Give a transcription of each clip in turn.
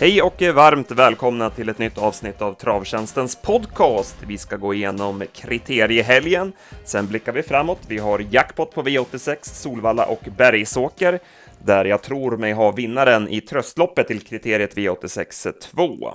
Hej och varmt välkomna till ett nytt avsnitt av Travtjänstens podcast. Vi ska gå igenom kriteriehelgen, sen blickar vi framåt. Vi har jackpot på V86, Solvalla och Bergsåker, där jag tror mig ha vinnaren i tröstloppet till kriteriet V86 2.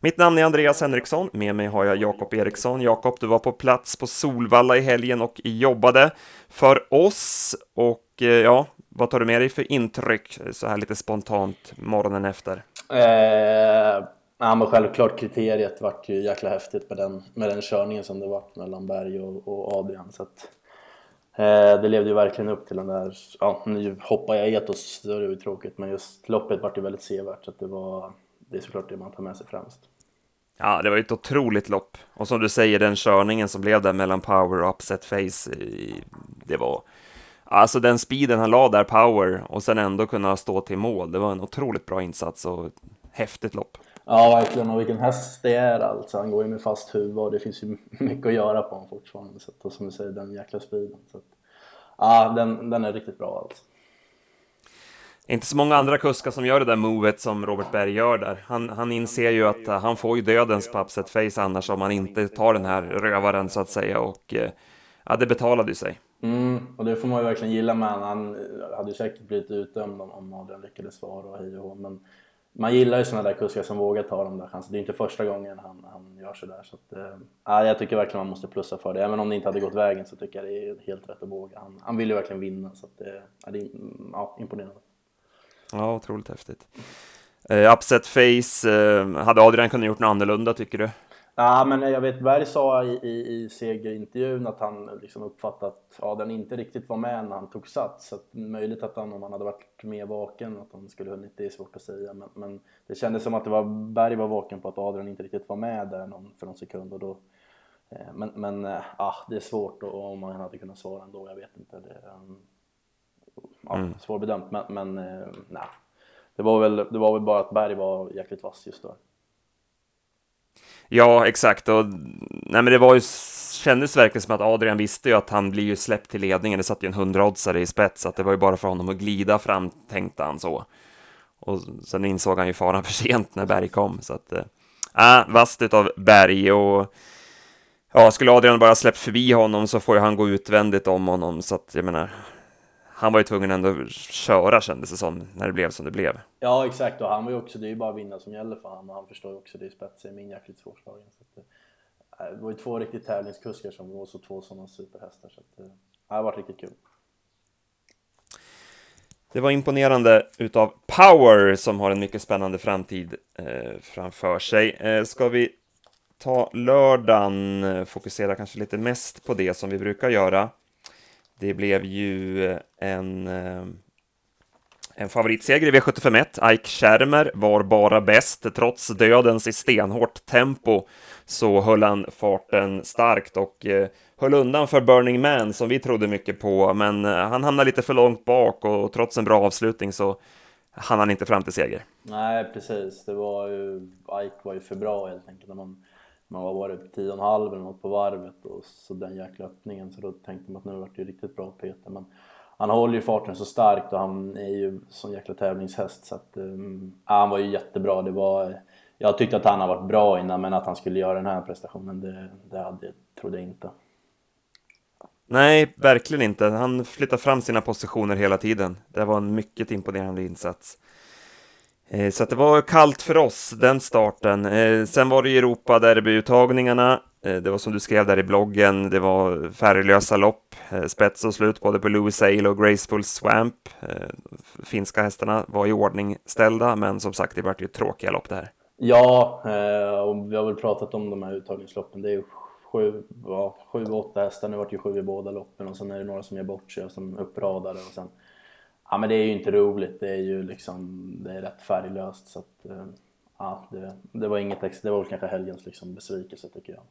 Mitt namn är Andreas Henriksson, med mig har jag Jakob Eriksson. Jakob, du var på plats på Solvalla i helgen och jobbade för oss. Och eh, ja, vad tar du med dig för intryck så här lite spontant morgonen efter? Eh, ja, men självklart kriteriet vart ju jäkla häftigt med den, med den körningen som det var mellan Berg och, och Adrian. Så att, eh, det levde ju verkligen upp till den där, ja nu hoppar jag etos, då är det ju tråkigt, men just loppet vart ju väldigt sevärt så att det var, det är såklart det man tar med sig främst. Ja, det var ett otroligt lopp. Och som du säger, den körningen som blev där mellan Power och Upset Face, eh, det var... Alltså den speeden han la där, Power, och sen ändå kunna stå till mål. Det var en otroligt bra insats och häftigt lopp. Ja, verkligen. Och vilken häst det är alltså. Han går ju med fast huvud och det finns ju mycket att göra på honom fortfarande. Så att, och som du säger, den jäkla speeden. Så att, ja, den, den är riktigt bra alltså. Inte så många andra kuskar som gör det där movet som Robert Berg gör där. Han, han inser ju att uh, han får ju dödens på upset face annars om han inte tar den här rövaren så att säga och uh, ja, det betalade ju sig. Mm, och det får man ju verkligen gilla med Han hade ju säkert blivit utdömd om, om Adrian lyckades svara och hej och men man gillar ju sådana där kuskar som vågar ta de där chanserna. Det är inte första gången han, han gör sådär. Så att, äh, jag tycker verkligen man måste plussa för det. Även om det inte hade gått vägen så tycker jag det är helt rätt att våga. Han, han vill ju verkligen vinna så att, äh, det är ja, imponerande. Ja, otroligt häftigt. Uh, upset face, uh, hade Adrian kunnat gjort något annorlunda tycker du? Ja, men jag vet Berg sa i, i, i segerintervjun att han liksom uppfattat att Adrian inte riktigt var med när han tog sats. Så att möjligt att han, om han hade varit mer vaken, att han skulle hunnit, det är svårt att säga. Men, men det kändes som att det var, Berg var vaken på att Adrian inte riktigt var med där någon, för någon sekund. Och då, eh, men men ja, det är svårt och om han hade kunnat svara ändå, jag vet inte. Det, um, ja, mm. svårbedömt, men, men eh, nej. Det var, väl, det var väl bara att Berg var jäkligt vass just då. Ja, exakt. Och, nej, men det var ju, kändes verkligen som att Adrian visste ju att han blir ju släppt till ledningen. Det satt ju en hundraoddsare i spets, att det var ju bara för honom att glida fram, tänkte han så. Och sen insåg han ju faran för sent när Berg kom, så att... Äh, vasst utav Berg och... Ja, skulle Adrian bara släppt förbi honom så får ju han gå utvändigt om honom, så att jag menar, han var ju tvungen ändå att köra kändes det som, när det blev som det blev. Ja exakt, och han var ju också, det är ju bara vinna som gäller för honom och han förstår ju också det i spets, är min jäkligt svårslagen. Så att, eh, det var ju två riktigt tävlingskuskar som var så två sådana superhästar så att, eh, det har varit riktigt kul. Det var imponerande utav Power som har en mycket spännande framtid eh, framför sig. Eh, ska vi ta lördagen, eh, fokusera kanske lite mest på det som vi brukar göra. Det blev ju eh, en, eh, en favoritseger i V751. Ike Schermer var bara bäst. Trots dödens i stenhårt tempo så höll han farten starkt och eh, höll undan för Burning Man som vi trodde mycket på. Men han hamnade lite för långt bak och trots en bra avslutning så hann han inte fram till seger. Nej, precis. Det var ju, Ike var ju för bra helt enkelt. När man man var bara tio och en halv eller något på varvet och så den jäkla öppningen så då tänkte man att nu vart det riktigt bra Peter men han håller ju farten så starkt och han är ju sån jäkla tävlingshäst så att um, han var ju jättebra. Det var, jag tyckte att han har varit bra innan men att han skulle göra den här prestationen det, det hade, trodde jag inte. Nej, verkligen inte. Han flyttar fram sina positioner hela tiden. Det var en mycket imponerande insats. Eh, så det var kallt för oss, den starten. Eh, sen var det ju Europa-derbyuttagningarna. Eh, det var som du skrev där i bloggen, det var färglösa lopp, spets och slut både på Louis Sale och Graceful Swamp. Finska hästarna var i ordning ställda, men som sagt, det vart ju tråkiga lopp det här. Ja, och vi har väl pratat om de här uttagningsloppen. Det är ju sju, ja, sju åtta hästar, nu vart det ju sju i båda loppen och sen är det några som ger bort sig och som uppradade och sen ja, men det är ju inte roligt. Det är ju liksom, det är rätt färglöst så att, eh, ja, det, det var inget extra. Det var väl kanske helgens liksom besvikelse tycker jag.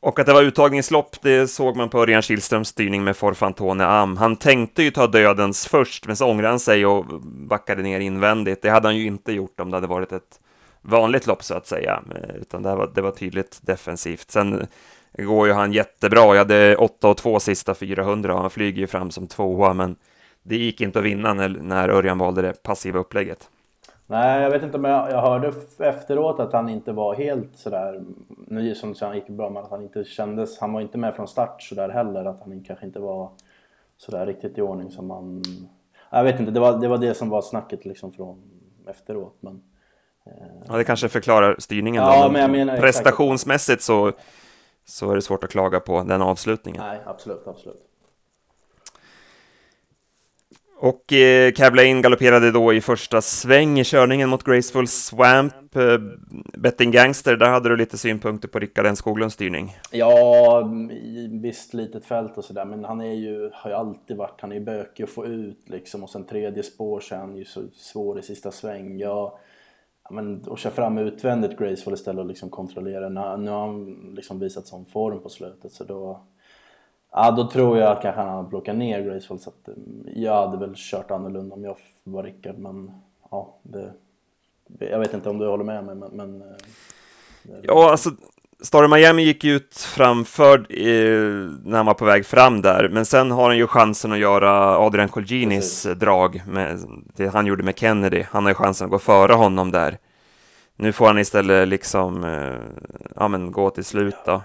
Och att det var uttagningslopp, det såg man på Örjan Kihlströms styrning med Forfantone Am. Han tänkte ju ta dödens först, men så ångrade han sig och backade ner invändigt. Det hade han ju inte gjort om det hade varit ett vanligt lopp så att säga, eh, utan det var, det var tydligt defensivt. Sen eh, går ju han jättebra. Jag hade 8 och 2 sista 400 och han flyger ju fram som tvåa, men det gick inte att vinna när, när Örjan valde det passiva upplägget. Nej, jag vet inte, men jag, jag hörde efteråt att han inte var helt sådär, nu som han gick bra, men att han inte kändes, han var inte med från start sådär heller, att han kanske inte var sådär riktigt i ordning som man... Jag vet inte, det var det, var det som var snacket liksom från efteråt, men... Ja, det kanske förklarar styrningen Ja, då, men jag menar exakt. prestationsmässigt så, så är det svårt att klaga på den avslutningen. Nej, absolut, absolut. Och eh, Cab Lane galopperade då i första sväng i körningen mot Graceful Swamp. Eh, Betting Gangster, där hade du lite synpunkter på Rickard N Skoglunds styrning. Ja, i visst litet fält och sådär, men han är ju, har ju alltid varit, han är ju bökig att få ut liksom och sen tredje spår så är han ju så svår i sista sväng. Ja, men att köra fram utvändigt Graceful istället och liksom kontrollera, nu har han liksom visat sån form på slutet så då Ja, då tror jag kanske han hade plockat ner Graceful så att mm, jag hade väl kört annorlunda om jag var Rickard men ja, det, jag vet inte om du håller med mig men... men eh, Ja, alltså Star Miami gick ut framför eh, när han var på väg fram där, men sen har han ju chansen att göra Adrian Colginis Precis. drag, med det han gjorde med Kennedy. Han har ju chansen att gå före honom där. Nu får han istället liksom, eh, ja men gå till slut då.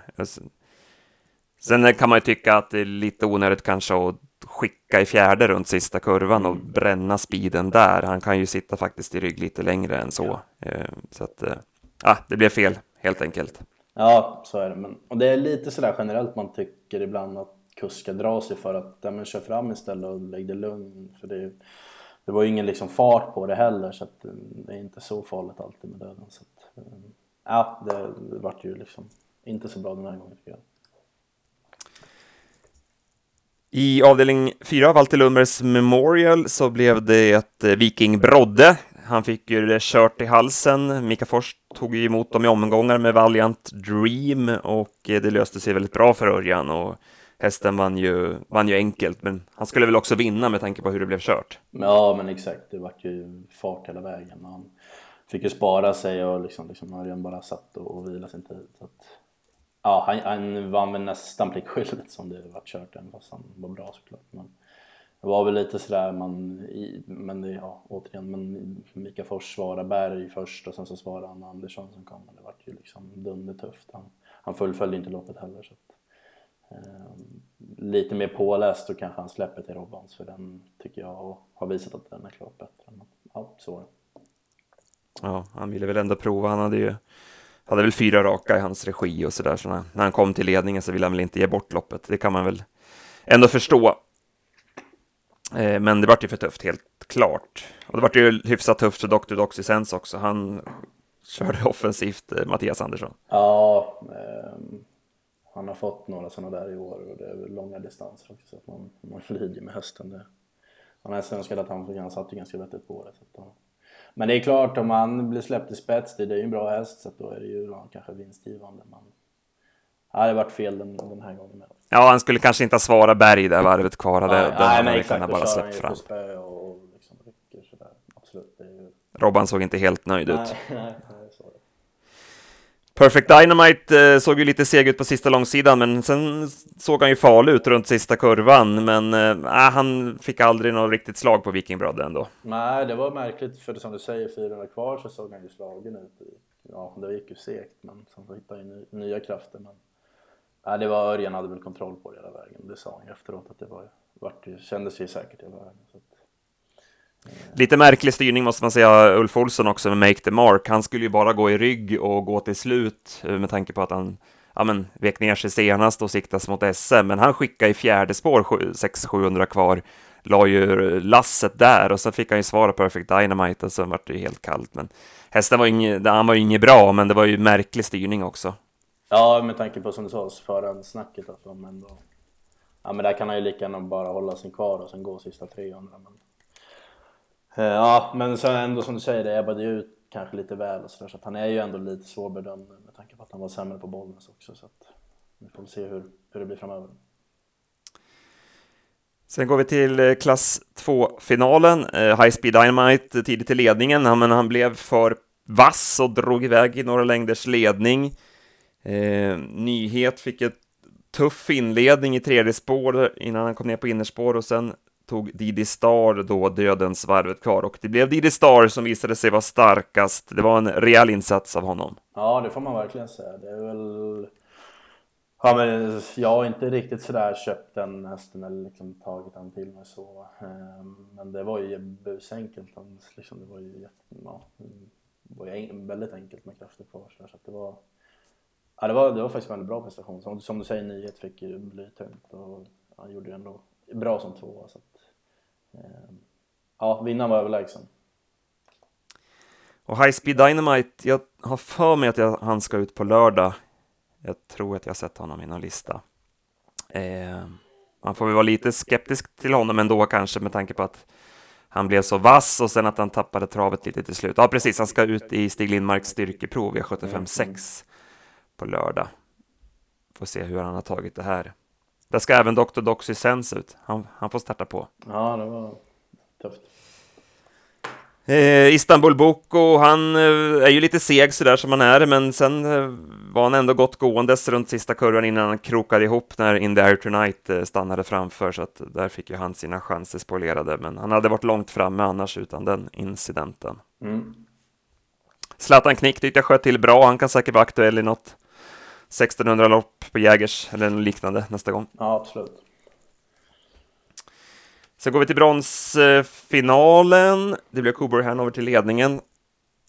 Sen kan man ju tycka att det är lite onödigt kanske att skicka i fjärde runt sista kurvan och bränna speeden där. Han kan ju sitta faktiskt i rygg lite längre än så. Eh, Så att, ja, det blev fel helt enkelt. Ja, så är det. Men, och det är lite sådär generellt man tycker ibland att kuskar drar sig för att ja, men kör fram istället och lägg det lugn. För det, det var ju ingen liksom fart på det heller så att eh, det är inte så farligt alltid med döden. Så att, ja, det, det vart ju liksom inte så bra den här gången tycker jag. I avdelning 4, Valter Lundbergs Memorial, så blev det ett eh, Viking Brodde. Han fick ju det kört i halsen. Mika Fors tog ju emot dem i omgångar med Valiant Dream och eh, det löste sig väldigt bra för Örjan och hästen vann ju, vann ju enkelt, men han skulle väl också vinna med tanke på hur det blev kört. Ja men exakt, det var ju fart hela vägen. Han fick ju spara sig och liksom, liksom Örjan bara satt och, och sin tid. Så att, ja, han, han vann väl nästan pliktskyldigt som det vart kört även fast han var bra såklart. Men det var väl lite sådär man, i, men det, ja återigen, men Mika Fors svarade Berg först och sen så svarade han Andersson som kom och det vart ju liksom dundertufft. Han, han fullföljde inte loppet heller så att, eh, lite mer påläst och kanske han släpper till Robbans för den tycker jag har visat att den är klart bättre. Men, ja, så var det. Ja, han ville väl ändå prova. Han hade ju hade väl fyra raka i hans regi och sådär, så när, när han kom till ledningen så ville han väl inte ge bort loppet. Det kan man väl ändå förstå. Eh, men det vart ju för tufft, helt klart. Och det vart ju hyfsat tufft för Dr. Doxysens också. Han körde offensivt, eh, Mattias Andersson. Ja, ehm, han har fått några sådana där i år och det är väl långa distanser också så att man, man lider med hösten. Det. Han har önskat att han, han satt ju ganska vettigt på det. Så att. Men det är klart om han blir släppt i spets, det är ju en bra häst så då är det ju ja, kanske vinstgivande. Men ja, det varit fel den, den här gången med. Ja, han skulle kanske inte ha svarat Berg där varvet kvar. Hade, Nej, den nej, men exakt, bara släppt fram. och, och liksom rycker sådär. Absolut, ju... Robban såg inte helt nöjd ut. Nej, nej, nej. Perfect Dynamite eh, såg ju lite seg ut på sista långsidan, men sen såg han ju farlig ut runt sista kurvan. Men eh, äh, han fick aldrig något riktigt slag på Viking Brother ändå. Nej, det var märkligt för som du säger, 400 kvar så såg han ju slagen ut. Ja, det gick ju segt, men sen så hittade han ju nya krafter. Men... Nej, det var Örjan hade väl kontroll på det hela vägen. Det sa han ju efteråt att det var, vart, kändes ju säkert hela vägen. Så att... Lite märklig styrning måste man säga, Ulf Olsson också med Make the Mark. Han skulle ju bara gå i rygg och gå till slut eh, med tanke på att han ja, men, vek ner sig senast och siktas mot SM, men han skickade i fjärde spår 600-700 kvar, la ju lasset där och sen fick han ju svara Perfect Dynamite och sen vart det ju helt kallt. Men hästen var ju inget, han var ju inget bra, men det var ju märklig styrning också. Ja, med tanke på som du sa, förhandsnacket att de ändå... Ja, men där kan han ju lika gärna bara hålla sig kvar och sen gå sista 300. Men... Eh, ja, men sen ändå som du säger, det ebbade ju ut kanske lite väl och sådär, så att han är ju ändå lite svårbedömd med tanke på att han var sämre på Bollnäs också. Så att vi får se hur, hur det blir framöver. Sen går vi till eh, klass 2-finalen. Eh, High Speed Dynamite tidigt i ledningen, men han blev för vass och drog iväg i några längders ledning. Eh, Nyhet fick ett tuff inledning i tredje spår innan han kom ner på innerspår och sen tog Didi Star då dödens varvet kvar och det blev Didi Star som visade sig vara starkast. Det var en rejäl insats av honom. Ja, det får man verkligen säga. Det är väl... Ja, men jag har inte riktigt sådär köpt den hästen eller liksom tagit den till mig så. Ehm, men det var ju busenkelt. Liksom, det var ju, ja, det var ju väldigt enkelt med krafter kvar. Så det var, ja, det var, det var faktiskt en väldigt bra prestation. Som, som du säger, Nyhet fick ju blytungt och han gjorde ju ändå bra som tvåa. Så att, eh, ja, vinnaren var överlägsen. Och High Speed Dynamite, jag har för mig att jag, han ska ut på lördag. Jag tror att jag sett honom i någon lista. Eh, man får väl vara lite skeptisk till honom ändå kanske med tanke på att han blev så vass och sen att han tappade travet lite till slut. Ja, precis, han ska ut i Stig Lindmarks styrkeprov i 75-6 på lördag. Får se hur han har tagit det här. Där ska även Dr. Doxy Sense ut. Han, han får starta på. Ja, det var tufft. Eh, Istanbul Boko, han eh, är ju lite seg sådär som han är, men sen eh, var han ändå gott gåendes runt sista kurvan innan han krokade ihop när In the Air Tonight eh, stannade framför, så att där fick ju han sina chanser spoilerade, men han hade varit långt framme annars utan den incidenten. Mm. Zlatan Knick tyckte jag sköt till bra, han kan säkert vara aktuell i något 1600-lopp på Jägers eller något liknande nästa gång. Ja, absolut. Sen går vi till bronsfinalen. Det blev Coburg Hanover till ledningen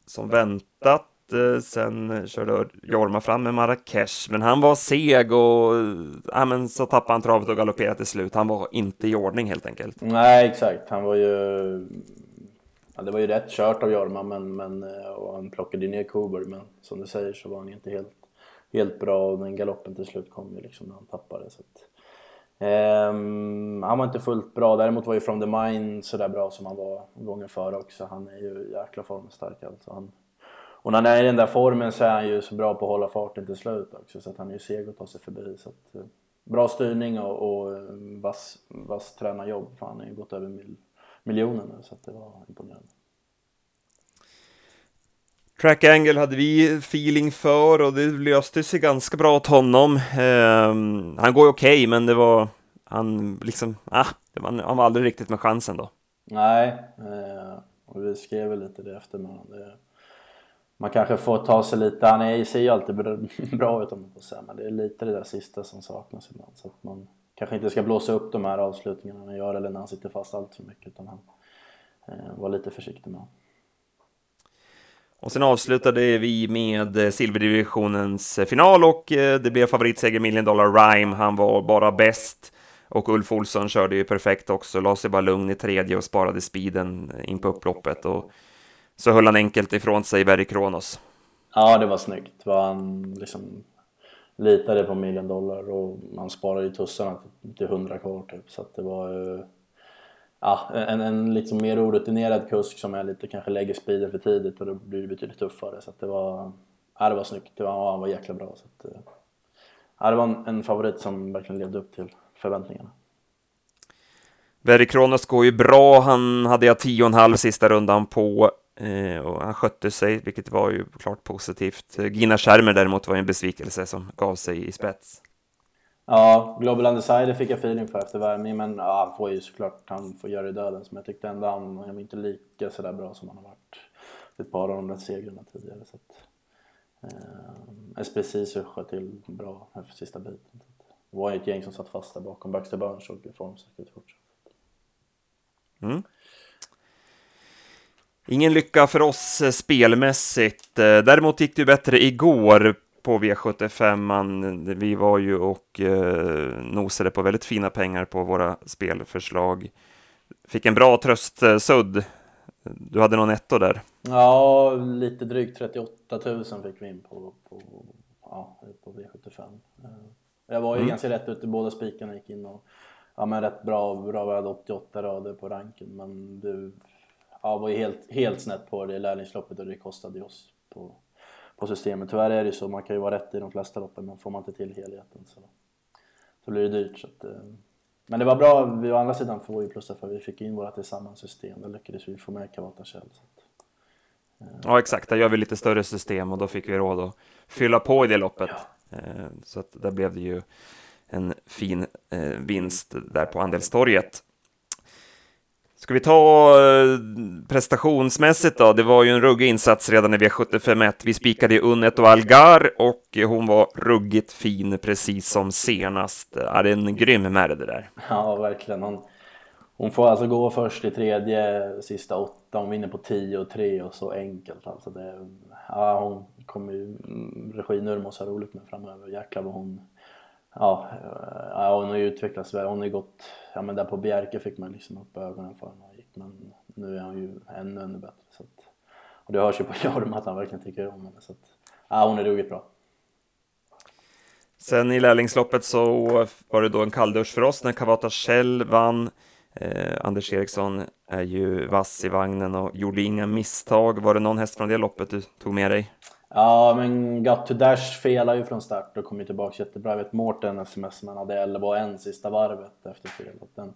som väntat. Eh, sen körde Jorma fram med Marrakesh, men han var seg och ja, men så tappade han travet och galopperade till slut. Han var inte i ordning helt enkelt. Nej, exakt. Han var ju... Ja, det var ju rätt kört av Jorma, men, men, eh, och han plockade ner Coburg, men som du säger så var han inte helt, helt bra och den galoppen till slut kom ju liksom när han tappade. Så att, Um, han var inte fullt bra, däremot var ju From the Mind sådär bra som han var gången före också. Han är ju jäkla formstark alltså. Han, och när han är i den där formen så är han ju så bra på att hålla farten till slut också så att han är ju seg att ta sig förbi. Så att, uh, bra styrning och, och eh, vass, vass tränarjobb för han har ju gått över mil, miljonen nu så att det var imponerande. Track Angle hade vi feeling för och det löste sig ganska bra åt honom. Eh, han går ju okej, okay, men det var han liksom, ah, det var, han var aldrig riktigt med chansen då. Nej, eh, och vi skrev väl lite det efter man. det, man kanske får ta sig lite, han är, ser ju alltid bra ut om man får säga, men det är lite det där sista som saknas ibland så att man kanske inte ska blåsa upp de här avslutningarna han gör eller när han sitter fast allt för mycket utan han eh, var lite försiktig med honom. Och sen avslutade vi med eh, silverdivisionens eh, final och eh, det blev favoritseger Million Dollar Rhyme. Han var bara bäst. Och Ulf Olsson körde ju perfekt också, la sig bara lugn i tredje och sparade speeden in på upploppet. Och så höll han enkelt ifrån sig Berry Kronos. Ja, det var snyggt. Han liksom litade på Million Dollar och han sparade ju tussarna till 100 kvar typ. Så att det var ju ja, en, en liksom mer orutinerad kusk som är lite, kanske lägger speeden för tidigt och då blir det betydligt tuffare. Så att det var, ja, det var snyggt. Det var, han var jäkla bra. Så att, eh, ja, det var en, en favorit som verkligen levde upp till förväntningarna. Verry Kronos går ju bra. Han hade jag tio och en halv sista rundan på eh, och han skötte sig, vilket var ju klart positivt. Gina Schermer däremot var en besvikelse som gav sig i spets. Ja, Global Undecided fick jag feeling för efter värmning, men ja, han får ju såklart han får göra i döden. Men jag tyckte ändå han, han var inte lika sådär bra som han har varit ett par av de där segrarna tidigare. Så att, eh, SPC sköt till bra här för sista biten. Det var ju ett gäng som satt fast där bakom. Baxter Burns såg Formsäkert ut fortsatt. Mm. Ingen lycka för oss eh, spelmässigt. Eh, däremot gick det ju bättre igår på V75. Man, vi var ju och eh, nosade på väldigt fina pengar på våra spelförslag. Fick en bra tröstsudd. Du hade någon netto där? Ja, lite drygt 38 000 fick vi in på, på, ja, på V75. Jag var ju mm. ganska rätt ute, båda spikarna gick in och ja, men rätt bra, bra, hade 88 rader på ranken men du ja, var ju helt, helt snett på det lärlingsloppet och det kostade oss på, på systemet. Tyvärr är det ju så, man kan ju vara rätt i de flesta loppen men får man inte till helheten så, så blir det dyrt. Så att, eh, men det var bra, vi å andra sidan får vi plussa för vi fick in våra tillsammans system, då lyckades vi få med Kawata Shell. Eh. Ja exakt, där gör vi lite större system och då fick vi råd att fylla på i det loppet. Ja. Eh, så att där blev det ju en fin vinst där på andelstorget. Ska vi ta eh, prestationsmässigt då? Det var ju en ruggig insats redan i V751. Vi spikade Unnet och Algar och hon var ruggigt fin precis som senast. Ja, det är en grym märre det där. Ja, verkligen. Hon, hon får alltså gå först i tredje, sista åtta. Hon vinner på 10 och 3 och så enkelt. Alltså det, ja, hon kommer ju, mm, Regi måste ha roligt med framöver. Jäklar vad hon ja, eh, ja, hon har ju utvecklats väl. Hon har ju gått, ja men där på Bjerke fick man liksom upp ögonen för henne gick men nu är hon ju ännu, ännu bättre. Så att, och det hörs ju på Jorma att han verkligen tycker om henne. Så att, ja, hon är ruggigt bra. Sen i lärlingsloppet så var det då en kalldusch för oss när Kavata Shell vann. Eh, Anders Eriksson är ju vass i vagnen och gjorde inga misstag. Var det någon häst från det loppet du tog med dig? Ja, men Got to Dash felade ju från start och kom ju tillbaka jättebra. Jag vet Mårten sms-man, hade 11 och en sista varvet efter felet. Den,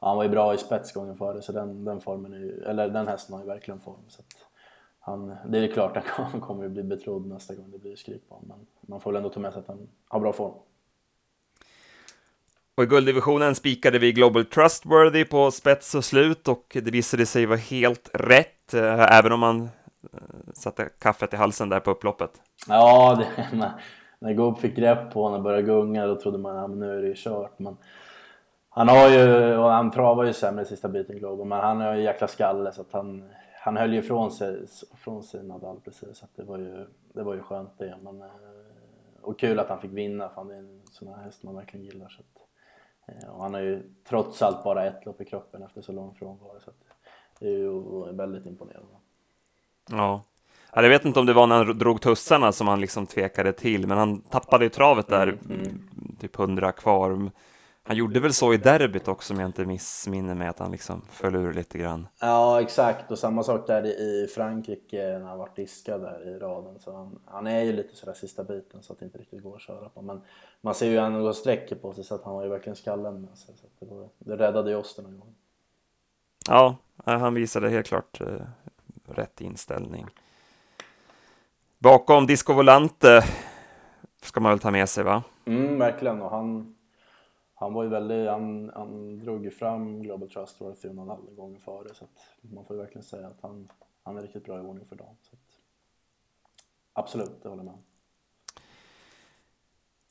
han var ju bra i spetsgången före så den, den formen är ju, eller den hästen har ju verkligen form. Så han, det är klart att han kommer ju bli betrodd nästa gång det blir skrik på honom. Men man får väl ändå ta med sig att han har bra form. Och i gulddivisionen spikade vi Global Trustworthy på spets och slut och det visade sig vara helt rätt, eh, även om man Eh, satte kaffet i halsen där på upploppet. Ja, det, när, när Goop fick grepp på honom och började gunga då trodde man att ja, nu är det ju kört. Men han har ju, och han travar ju sämre sista biten Globen, men han har ju jäkla skalle så att han, han höll ju ifrån sig, från sig Nadal precis. Så att det, var ju, det var ju skönt det. Men, eh, och kul att han fick vinna, för han är en sån här häst man verkligen gillar. Så att, eh, och han har ju trots allt bara ett lopp i kroppen efter så lång frånvaro. Så att det är ju väldigt imponerande. Ja. Jag vet inte om det var när han drog tussarna som han liksom tvekade till, men han tappade ju travet där, mm, mm. typ hundra kvar. Han gjorde väl så i derbyt också om jag inte missminner mig att han liksom föll ur lite grann. Ja exakt och samma sak där i Frankrike när han var diskad där i raden. Så han, han är ju lite sådär sista biten så att det inte riktigt går att köra på. Men man ser ju att han går sträcker på sig så att han har ju verkligen skallen med sig. Så det, var, det räddade ju oss den här gången. Ja, han visade helt klart uh, rätt inställning. Bakom Disco Volante ska man väl ta med sig va? Mm, verkligen och han han var ju väldigt, han, han drog ju fram Global Trust var fyra och en gånger före så att man får ju verkligen säga att han, han är riktigt bra i ordning för dagen. Absolut, det håller jag med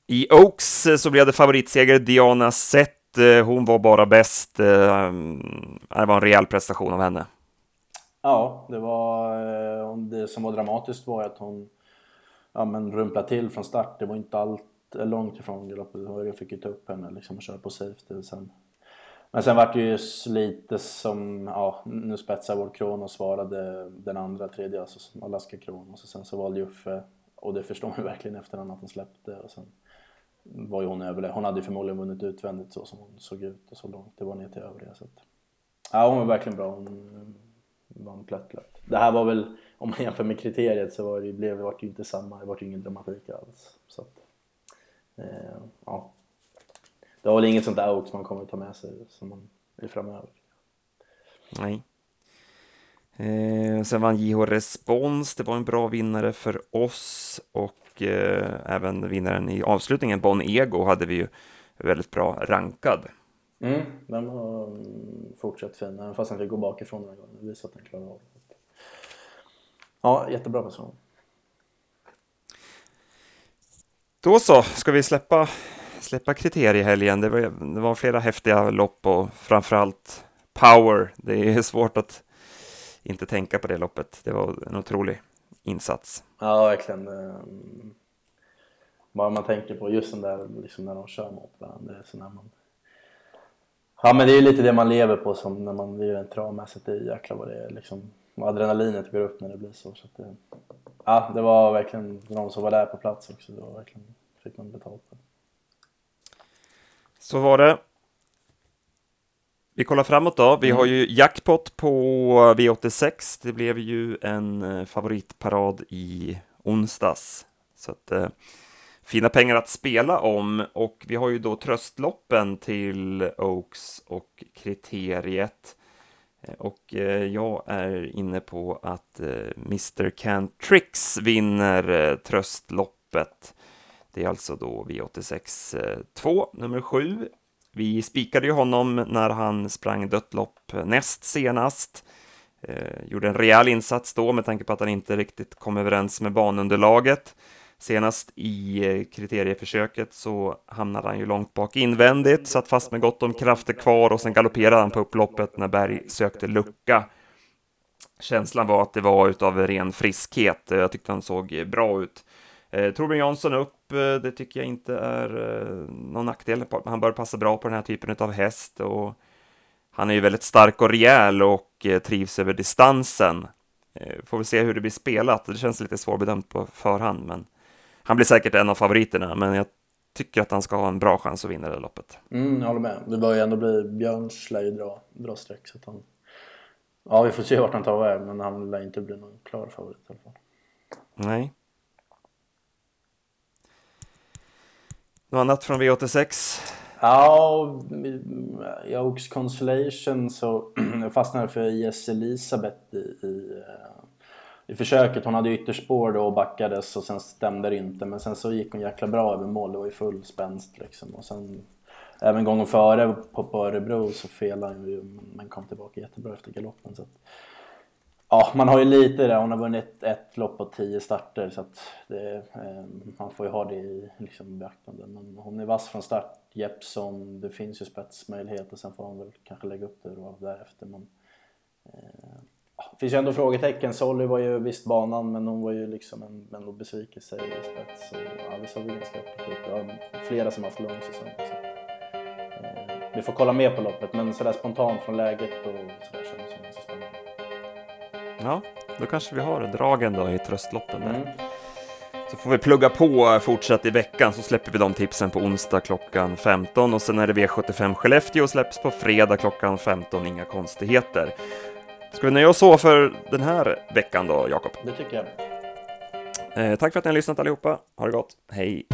I Oaks så blev det favoritseger Diana Sett. Eh, hon var bara bäst. Eh, det var en rejäl prestation av henne. Ja, det var eh, det som var dramatiskt var att hon ja, men rumplade till från start. Det var inte allt eh, långt ifrån galoppet. Jag fick ju ta upp henne liksom och köra på safety sen. Men sen vart det ju lite som, ja, nu spetsar vår kron och svarade den andra, tredje, alltså Alaska kron och så sen så valde Juffe, och det förstår man ju verkligen efterhand att hon släppte och sen var ju hon överlägsen. Hon hade ju förmodligen vunnit utvändigt så som hon såg ut och så långt det var ner till övriga. Så att, ja, hon var verkligen bra. Hon vann plätt. Det här var väl, om man jämför med kriteriet så var det, blev, det ju inte samma, det var ju ingen dramatik alls. Så att, Eh, ja. Det var väl inget sånt där out som man kommer att ta med sig som man är framöver. Nej. Eh, sen vann JH Respons, det var en bra vinnare för oss och eh, även vinnaren i avslutningen, Bon Ego, hade vi ju väldigt bra rankad. Mm, den har fortsatt fin, även fast han fick gå bakifrån den här gången. Det visar att han klarar av det. Ja, jättebra person. Då så, ska vi släppa, släppa kriteriehelgen. Det var, det var flera häftiga lopp och framförallt power. Det är svårt att inte tänka på det loppet. Det var en otrolig insats. Ja, verkligen. Ehm, bara man tänker på just den där liksom när de kör mot varandra. Det är så när man... Ja, men det är lite det man lever på som när man blir en travmässigt. Det är jäklar vad det är liksom. Adrenalinet går upp när det blir så. så att det, ja, det var verkligen de som var där på plats också. Det var verkligen, fick man betalt för. Så var det. Vi kollar framåt då. Vi mm. har ju jackpot på V86. Det blev ju en eh, favoritparad i onsdags. Så att, eh, fina pengar att spela om och vi har ju då tröstloppen till Oaks och kriteriet. Eh, och eh, jag är inne på att eh, Mr. Cantrix vinner tröstloppet. Det är alltså då V86 2, nummer 7. Vi spikade ju honom när han sprang dött lopp näst senast. Gjorde en rejäl insats då med tanke på att han inte riktigt kom överens med banunderlaget. Senast i eh, kriterieförsöket så hamnade han ju långt bak invändigt, satt fast med gott om krafter kvar och sen galopperade han på upploppet när Berg sökte lucka. Känslan var att det var utav ren friskhet. Jag tyckte han såg bra ut. Eh, Torbjörn Jansson upp, eh, det tycker jag inte är eh, någon nackdel. Han bör passa bra på den här typen av häst och han är ju väldigt stark och rejäl och eh, trivs över distansen. Eh, får vi se hur det blir spelat. Det känns lite svårbedömt på förhand, men han blir säkert en av favoriterna, men jag tycker att han ska ha en bra chans att vinna det loppet. Mm, jag håller med. Det bör ju ändå bli, Björns lär ju dra, dra streck så att han... Ja, vi får se vart han tar vägen, men han lär inte bli någon klar favorit i alla fall. Nej. Något annat från V86? Ja, i Oaks Consolation så fastnade för Jess Elisabeth i, i, eh, i försöket. Hon hade ytterspår då och backades och sen stämde det inte. Men sen så gick hon jäkla bra över mål. Det var ju full spänst liksom. Och sen även gången före på, på Örebro så felade hon ju men kom tillbaka jättebra efter galoppen. Så att, Ja, man har ju lite där. Hon har vunnit ett lopp på tio starter så att det, eh, man får ju ha det i liksom, beaktande. Men hon är vass från start. Jeppson, det finns ju spetsmöjligheter. Sen får hon väl kanske lägga upp det då därefter. Men, eh, det finns ju ändå frågetecken. Solly var ju visst banan men hon var ju liksom en, en besvikelse i spets. Så, ja, såg väl ganska öppet ut. Flera som har haft lång säsong. Så, eh, vi får kolla mer på loppet men sådär spontant från läget och sådär känns det så spännande. Ja, då kanske vi har dragen då i tröstloppen där. Mm. Så får vi plugga på fortsatt i veckan så släpper vi de tipsen på onsdag klockan 15 och sen är det V75 Skellefteå släpps på fredag klockan 15, inga konstigheter. Ska vi nöja oss så för den här veckan då, Jakob? Det tycker jag. Eh, tack för att ni har lyssnat allihopa. Ha det gott. Hej!